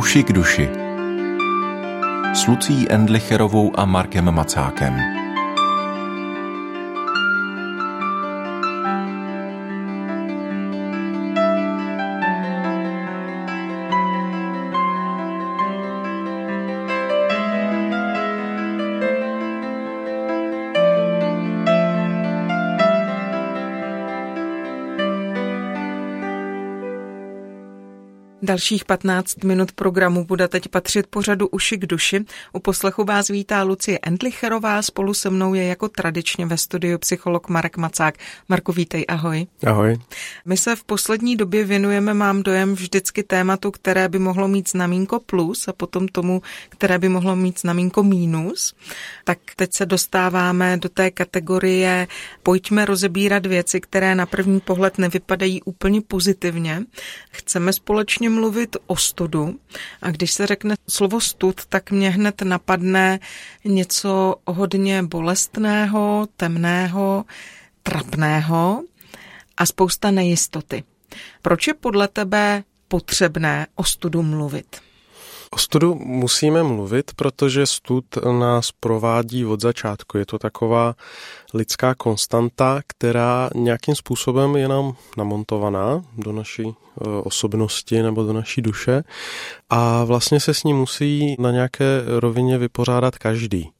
Uši k duši s Lucí Endlicherovou a Markem Macákem. Dalších 15 minut programu bude teď patřit pořadu Uši k duši. U poslechu vás vítá Lucie Endlicherová, spolu se mnou je jako tradičně ve studiu psycholog Marek Macák. Marku, vítej, ahoj. Ahoj. My se v poslední době věnujeme, mám dojem, vždycky tématu, které by mohlo mít znamínko plus a potom tomu, které by mohlo mít znamínko mínus. Tak teď se dostáváme do té kategorie pojďme rozebírat věci, které na první pohled nevypadají úplně pozitivně. Chceme společně mluvit o studu a když se řekne slovo stud, tak mě hned napadne něco hodně bolestného, temného, trapného a spousta nejistoty. Proč je podle tebe potřebné o studu mluvit? O studu musíme mluvit, protože stud nás provádí od začátku. Je to taková lidská konstanta, která nějakým způsobem je nám namontovaná do naší e, osobnosti nebo do naší duše a vlastně se s ní musí na nějaké rovině vypořádat každý.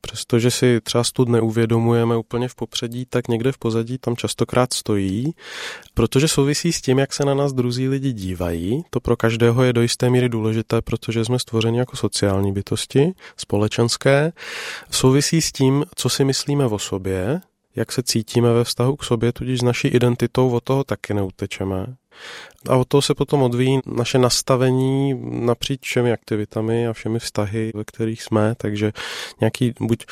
Přestože si třeba stud neuvědomujeme úplně v popředí, tak někde v pozadí tam častokrát stojí, protože souvisí s tím, jak se na nás druzí lidi dívají. To pro každého je do jisté míry důležité, protože jsme stvořeni jako sociální bytosti, společenské. Souvisí s tím, co si myslíme o sobě, jak se cítíme ve vztahu k sobě, tudíž s naší identitou od toho taky neutečeme. A od toho se potom odvíjí naše nastavení napříč všemi aktivitami a všemi vztahy, ve kterých jsme, takže nějaký buď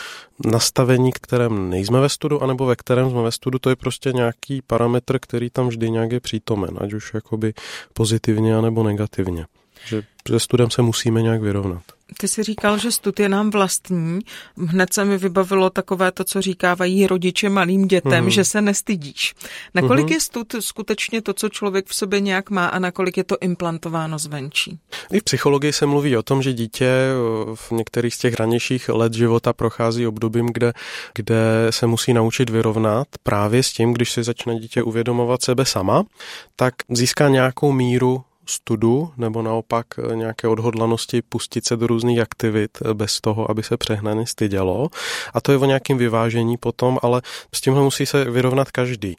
nastavení, kterém nejsme ve studu, anebo ve kterém jsme ve studu, to je prostě nějaký parametr, který tam vždy nějak je přítomen, ať už jakoby pozitivně, anebo negativně. Že se studem se musíme nějak vyrovnat. Ty jsi říkal, že stud je nám vlastní. Hned se mi vybavilo takové to, co říkávají rodiče malým dětem, mm. že se nestydíš. Nakolik mm. je stud skutečně to, co člověk v sobě nějak má a nakolik je to implantováno zvenčí? I v psychologii se mluví o tom, že dítě eh, v některých z těch ranějších let života prochází obdobím, kde, kde se musí naučit vyrovnat právě s tím, když si začne dítě uvědomovat sebe sama, tak získá nějakou míru studu nebo naopak eh, nějaké odhodlanosti pustit se do různých aktivit eh, bez toho, aby se přehnaně stydělo. A to je o nějakém vyvážení potom, ale s tímhle musí se vyrovnat každý.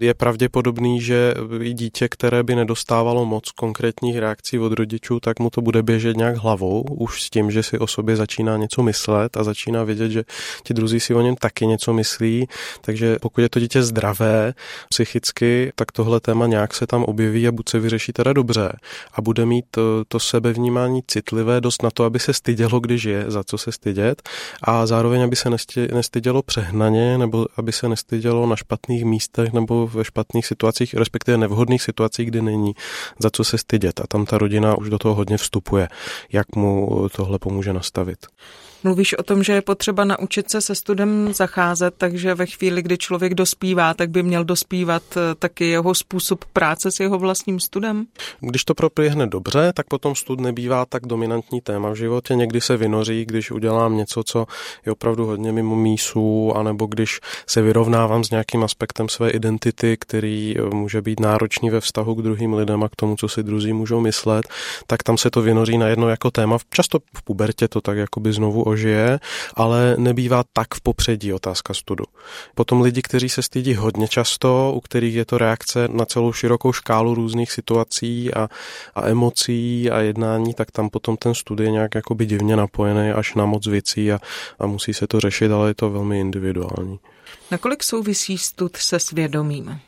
Je pravděpodobný, že i dítě, které by nedostávalo moc konkrétních reakcí od rodičů, tak mu to bude běžet nějak hlavou, už s tím, že si o sobě začíná něco myslet a začíná vědět, že ti druzí si o něm taky něco myslí. Takže pokud je to dítě zdravé psychicky, tak tohle téma nějak se tam objeví a buď se vyřeší teda dobře, a bude mít to, to sebevnímání citlivé dost na to, aby se stydělo, když je, za co se stydět a zároveň, aby se nestydělo přehnaně nebo aby se nestydělo na špatných místech nebo ve špatných situacích, respektive nevhodných situacích, kdy není za co se stydět. A tam ta rodina už do toho hodně vstupuje, jak mu tohle pomůže nastavit. Mluvíš o tom, že je potřeba naučit se se studem zacházet, takže ve chvíli, kdy člověk dospívá, tak by měl dospívat eh, taky jeho způsob práce s jeho vlastním studem? Když to propěhne dobře, tak potom stud nebývá tak dominantní téma v životě. Někdy se vynoří, když udělám něco, co je opravdu hodně mimo mísu, anebo když se vyrovnávám s nějakým aspektem své identity, který eh, může být náročný ve vztahu k druhým lidem a k tomu, co si druzí můžou myslet, tak tam se to vynoří najednou jako téma. Často v pubertě to tak jakoby znovu ožije, ale nebývá tak v popředí otázka studu. Potom lidi, kteří se stydí hodně často, u kterých je to reakce na celou širokou škálu různých situací a, a emocí a jednání, tak tam potom ten stud je nějak jakoby divně napojený až na moc věcí a, a musí se to řešit, ale je to velmi individuální. Nakolik souvisí stud se svědomím?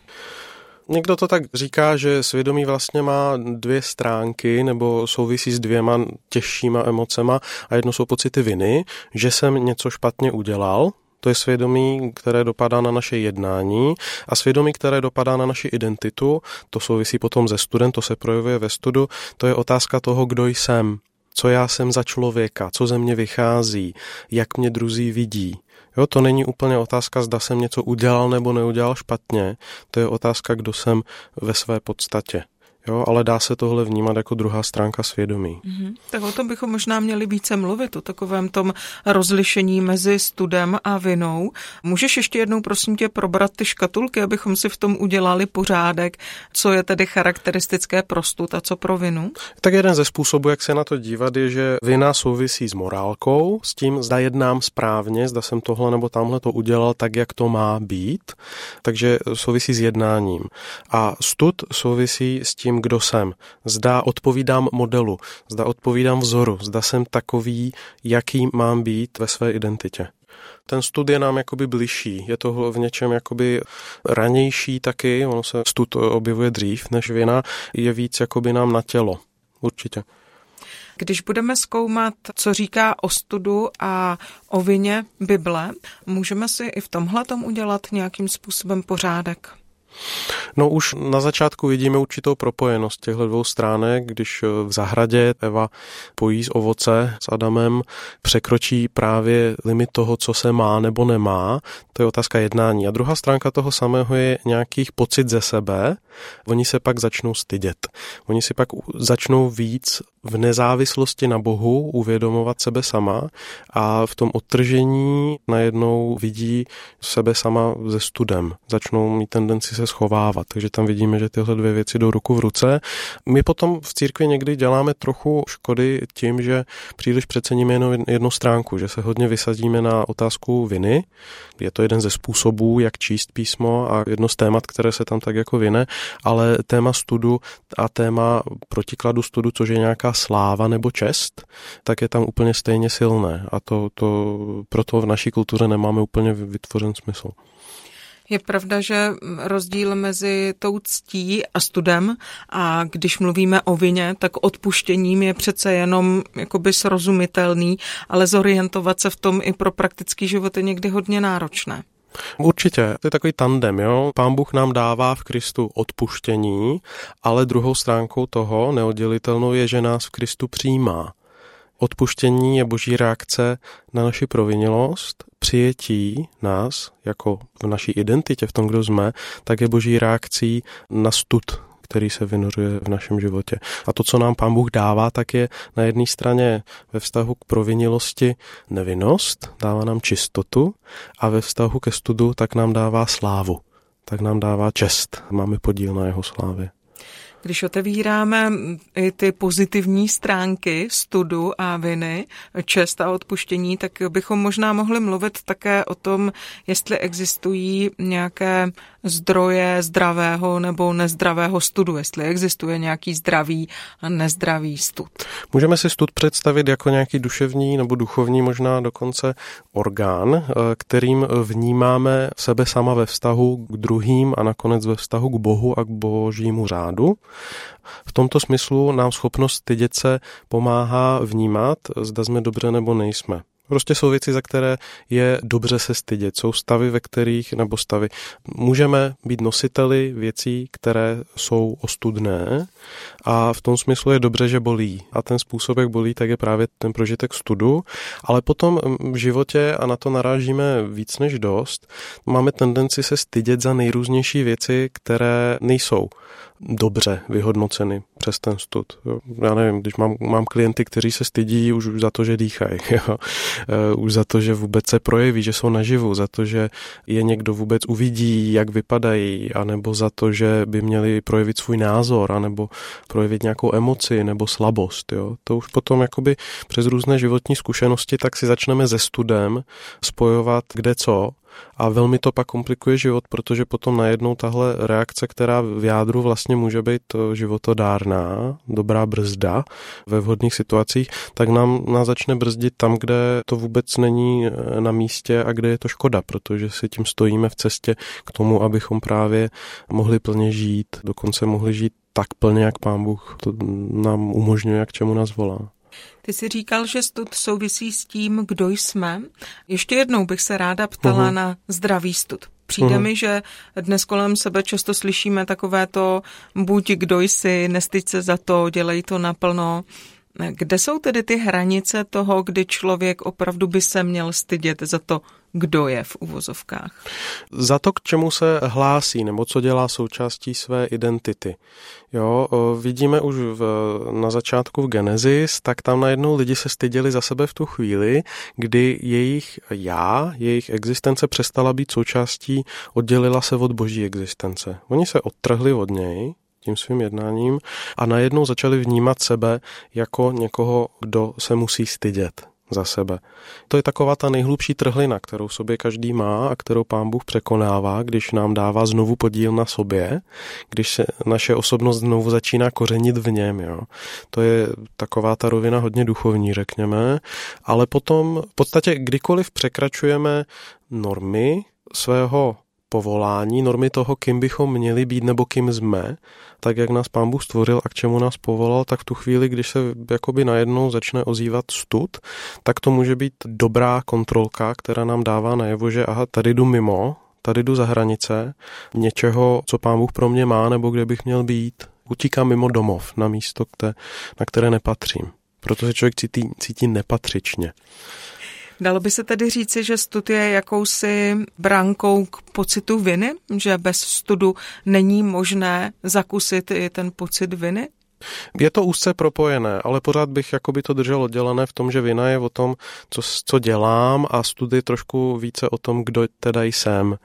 Někdo to tak říká, že svědomí vlastně má dvě stránky nebo souvisí s dvěma těžšíma emocema. A jedno jsou pocity viny, že jsem něco špatně udělal, to je svědomí, které dopadá na naše jednání. A svědomí, které dopadá na naši identitu, to souvisí potom ze student, to se projevuje ve studu, to je otázka toho, kdo jsem, co já jsem za člověka, co ze mě vychází, jak mě druzí vidí. Jo, to není úplně otázka, zda jsem něco udělal nebo neudělal špatně, to je otázka, kdo jsem ve své podstatě. Jo, ale dá se tohle vnímat jako druhá stránka svědomí. Mm-hmm. Tak o tom bychom možná měli více mluvit, o takovém tom rozlišení mezi studem a vinou. Můžeš ještě jednou, prosím tě, probrat ty škatulky, abychom si v tom udělali pořádek, co je tedy charakteristické pro stud a co pro vinu? Tak jeden ze způsobů, jak se na to dívat, je, že vina souvisí s morálkou, s tím, zda jednám správně, zda jsem tohle nebo tamhle to udělal tak, jak to má být. Takže souvisí s jednáním. A stud souvisí s tím, kdo jsem. Zda odpovídám modelu, zda odpovídám vzoru, zda jsem takový, jaký mám být ve své identitě. Ten stud je nám jakoby bližší, je to v něčem jakoby ranější taky, ono se stud objevuje dřív než vina, je víc jakoby nám na tělo, určitě. Když budeme zkoumat, co říká o studu a o vině Bible, můžeme si i v tomhle udělat nějakým způsobem pořádek. No už na začátku vidíme určitou propojenost těchto dvou stránek, když v zahradě Eva pojí z ovoce s Adamem, překročí právě limit toho, co se má nebo nemá, to je otázka jednání. A druhá stránka toho samého je nějakých pocit ze sebe, oni se pak začnou stydět. Oni si pak začnou víc v nezávislosti na Bohu uvědomovat sebe sama a v tom odtržení najednou vidí sebe sama ze studem. Začnou mít tendenci se schovávat, takže tam vidíme, že tyhle dvě věci jdou ruku v ruce. My potom v církvi někdy děláme trochu škody tím, že příliš přeceníme jenom jednu stránku, že se hodně vysadíme na otázku viny. Je to jeden ze způsobů, jak číst písmo a jedno z témat, které se tam tak jako vyne, ale téma studu a téma protikladu studu, což je nějaká sláva nebo čest, tak je tam úplně stejně silné a to, to proto v naší kultuře nemáme úplně vytvořen smysl. Je pravda, že rozdíl mezi tou ctí a studem a když mluvíme o vině, tak odpuštěním je přece jenom jakoby srozumitelný, ale zorientovat se v tom i pro praktický život je někdy hodně náročné. Určitě, to je takový tandem, jo. Pán Bůh nám dává v Kristu odpuštění, ale druhou stránkou toho neoddělitelnou je, že nás v Kristu přijímá. Odpuštění je boží reakce na naši provinělost, přijetí nás jako v naší identitě, v tom, kdo jsme, tak je boží reakcí na stud, který se vynořuje v našem životě. A to, co nám Pán Bůh dává, tak je na jedné straně ve vztahu k provinilosti nevinnost, dává nám čistotu a ve vztahu ke studu tak nám dává slávu, tak nám dává čest. Máme podíl na jeho slávě. Když otevíráme i ty pozitivní stránky studu a viny, čest a odpuštění, tak bychom možná mohli mluvit také o tom, jestli existují nějaké zdroje zdravého nebo nezdravého studu, jestli existuje nějaký zdravý a nezdravý stud. Můžeme si stud představit jako nějaký duševní nebo duchovní možná dokonce orgán, eh, kterým vnímáme sebe sama ve vztahu k druhým a nakonec ve vztahu k Bohu a k božímu řádu. V tomto smyslu nám schopnost stydět se pomáhá vnímat, zda jsme dobře nebo nejsme. Prostě jsou věci, za které je dobře se stydět. Jsou stavy, ve kterých, nebo stavy, můžeme být nositeli věcí, které jsou ostudné a v tom smyslu je dobře, že bolí. A ten způsob, jak bolí, tak je právě ten prožitek studu. Ale potom v životě, a na to narážíme víc než dost, máme tendenci se stydět za nejrůznější věci, které nejsou dobře vyhodnoceny přes ten stud. Já nevím, když mám, mám klienty, kteří se stydí už za to, že dýchají, jo. E, už za to, že vůbec se projeví, že jsou naživu, za to, že je někdo vůbec uvidí, jak vypadají, anebo za to, že by měli projevit svůj názor, anebo projevit nějakou emoci nebo slabost. Jo. To už potom jakoby přes různé životní zkušenosti tak si začneme ze studem spojovat kde co a velmi to pak komplikuje život, protože potom najednou tahle reakce, která v jádru vlastně může být životodárná, dobrá brzda ve vhodných situacích, tak nám nás začne brzdit tam, kde to vůbec není eh, na místě a kde je to škoda, protože si tím stojíme v cestě k tomu, abychom právě mohli plně žít, dokonce mohli žít tak plně, jak Pán Bůh to nám umožňuje, k čemu nás volá. Ty jsi říkal, že stud souvisí s tím, kdo jsme. Ještě jednou bych se ráda ptala uh-huh. na zdravý stud. Přijde uh-huh. mi, že dnes kolem sebe často slyšíme takové to buď kdo jsi, nestyď se za to, dělej to naplno. Kde jsou tedy ty hranice toho, kdy člověk opravdu by se měl stydět za to, kdo je v uvozovkách. Za to, k čemu se hlásí, nebo co dělá součástí své identity. Jo, vidíme už v, na začátku v Genesis, tak tam najednou lidi se styděli za sebe v tu chvíli, kdy jejich já, jejich existence přestala být součástí, oddělila se od boží existence. Oni se odtrhli od něj, tím svým jednáním a najednou začali vnímat sebe jako někoho, kdo se musí stydět za sebe. To je taková ta nejhlubší trhlina, kterou sobě každý má a kterou pán Bůh překonává, když nám dává znovu podíl na sobě, když se naše osobnost znovu začíná kořenit v něm. Jo. To je taková ta rovina hodně duchovní, řekněme, ale potom v podstatě kdykoliv překračujeme normy svého povolání, normy toho, kým bychom měli být nebo kým jsme, tak jak nás pán Bůh stvořil a k čemu nás povolal, tak v tu chvíli, když se jakoby najednou začne ozývat stud, tak to může být dobrá kontrolka, která nám dává najevo, že aha, tady jdu mimo, tady jdu za hranice něčeho, co pán Bůh pro mě má, nebo kde bych měl být. Utíkám mimo domov, na místo, na které nepatřím. Protože člověk cítí, cítí nepatřičně. Dalo by se tedy říci, že stud je jakousi bránkou k pocitu viny, že bez studu není možné zakusit i ten pocit viny? Je to úzce propojené, ale pořád bych jakoby to držel oddělené v tom, že vina je o tom, co, co dělám a studie trošku více o tom, kdo teda jsem.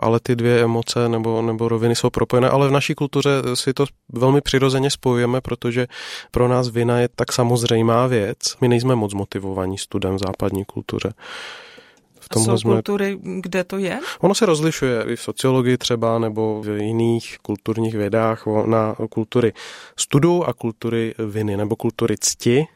Ale ty dvě emoce nebo, nebo roviny jsou propojené, ale v naší kultuře si to velmi přirozeně spojujeme, protože pro nás vina je tak samozřejmá věc. My nejsme moc motivovaní studem v západní kultuře tomhle jsou kultury, kde to je? Ono se rozlišuje i v sociologii třeba nebo v jiných kulturních vědách na kultury studu a kultury viny nebo kultury cti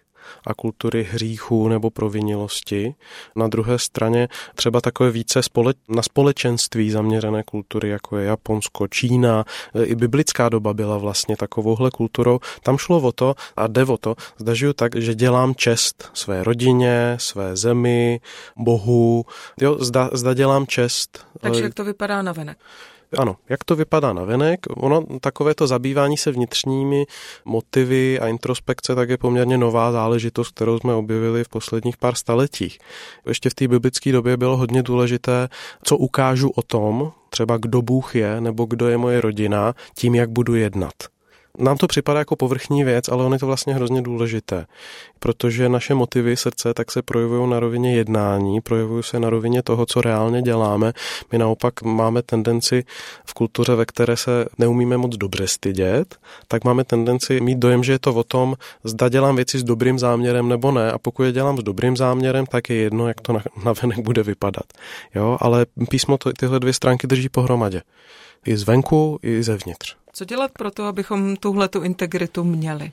a kultury hříchů nebo provinilosti. Na druhé straně třeba takové více společ- na společenství zaměřené kultury, jako je Japonsko, Čína, i biblická doba byla vlastně takovouhle kulturou. Tam šlo o to a jde o to, zda žiju tak, že dělám čest své rodině, své zemi, Bohu, jo, zda, zda dělám čest. Takže jak to vypadá na venek? Ano, jak to vypadá na venek? Ono, takové to zabývání se vnitřními motivy a introspekce, tak je poměrně nová záležitost, kterou jsme objevili v posledních pár staletích. Ještě v té biblické době bylo hodně důležité, co ukážu o tom, třeba kdo Bůh je, nebo kdo je moje rodina, tím, jak budu jednat. Nám to připadá jako povrchní věc, ale on je to vlastně hrozně důležité, protože naše motivy srdce tak se projevují na rovině jednání, projevují se na rovině toho, co reálně děláme. My naopak máme tendenci v kultuře, ve které se neumíme moc dobře stydět, tak máme tendenci mít dojem, že je to o tom, zda dělám věci s dobrým záměrem nebo ne. A pokud je dělám s dobrým záměrem, tak je jedno, jak to na, venek bude vypadat. Jo, ale písmo to, tyhle dvě stránky drží pohromadě. I zvenku, i zevnitř. Co dělat pro to, abychom tuhle tu integritu měli?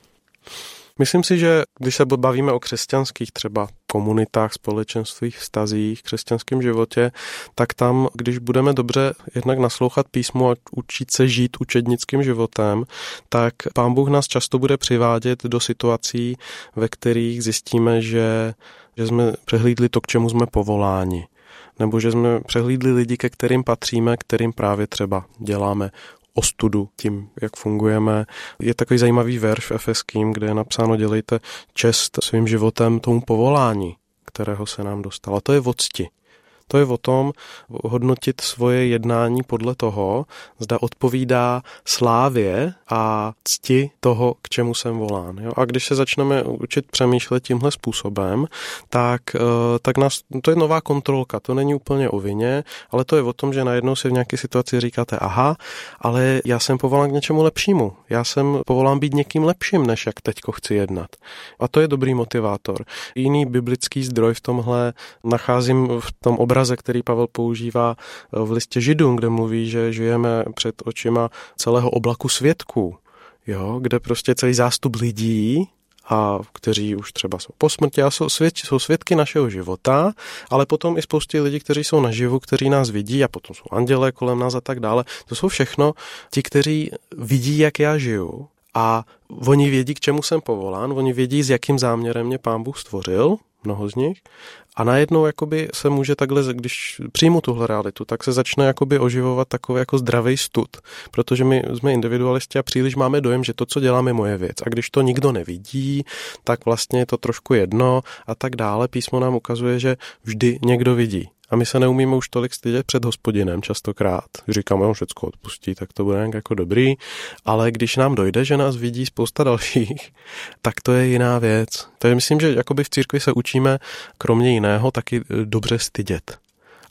Myslím si, že když se bavíme o křesťanských třeba komunitách, společenstvích, vztazích, křesťanském životě, tak tam, když budeme dobře jednak naslouchat písmu a učit se žít učednickým životem, tak pán Bůh nás často bude přivádět do situací, ve kterých zjistíme, že, že jsme přehlídli to, k čemu jsme povoláni nebo že jsme přehlídli lidi, ke kterým patříme, kterým právě třeba děláme ostudu tím, jak fungujeme. Je takový zajímavý verš v Efeským, kde je napsáno dělejte čest svým životem tomu povolání, kterého se nám dostalo. To je v to je o tom hodnotit svoje jednání podle toho, zda odpovídá slávě a cti toho, k čemu jsem volán. Jo? A když se začneme učit přemýšlet tímhle způsobem, tak, eh, tak nás, to je nová kontrolka. To není úplně o vině, ale to je o tom, že najednou si v nějaké situaci říkáte, aha, ale já jsem povolán k něčemu lepšímu. Já jsem povolán být někým lepším, než jak teďko chci jednat. A to je dobrý motivátor. Jiný biblický zdroj v tomhle nacházím v tom obrazu obraze, který Pavel používá eh, v listě Židům, kde mluví, že žijeme před očima celého oblaku svědků, jo, kde prostě celý zástup lidí, a kteří už třeba jsou po smrti a jsou, svěd, jsou svědky našeho života, ale potom i spoustě lidí, kteří jsou naživu, kteří nás vidí a potom jsou andělé kolem nás a tak dále. To jsou všechno ti, kteří vidí, jak já žiju a oni vědí, k čemu jsem povolán, oni vědí, s jakým záměrem mě pán Bůh stvořil, mnoho z nich, a najednou jakoby se může takhle, když přijmu tuhle realitu, tak se začne jakoby oživovat takový jako zdravý stud, protože my jsme individualisti a příliš máme dojem, že to, co děláme, je moje věc. A když to nikdo nevidí, tak vlastně je to trošku jedno a tak dále. Písmo nám ukazuje, že vždy někdo vidí A my se neumíme už tolik stydět před hospodinem častokrát. Říkáme, on všecko odpustí, tak to bude nějak jako dobrý. Ale když nám dojde, že nás vidí spousta dalších, tak to je jiná věc. Takže myslím, že jakoby v církvi se učíme kromě jiného taky dobře stydět.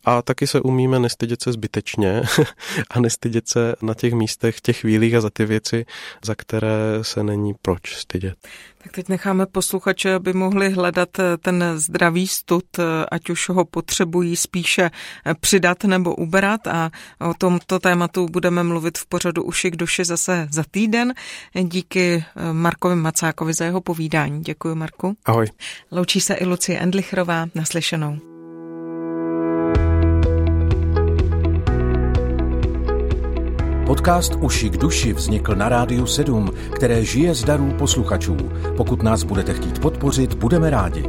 A taky se umíme nestydět se zbytečně a nestydět se na těch místech, v těch chvílích a za ty věci, za které se není proč stydět. Tak teď necháme posluchače, aby mohli hledat eh, ten zdravý stud, eh, ať už ho potřebují spíše eh, přidat nebo uberat a o tomto tématu budeme mluvit v pořadu Uši k duši zase za týden. Díky Markovi Macákovi za jeho povídání. Děkuji, Marku. Ahoj. Loučí se i Lucie Endlichrová. Naslyšenou. Podcast Uši k duši vznikl na Rádiu 7, které žije z darů posluchačů. Pokud nás budete chtít podpořit, budeme rádi.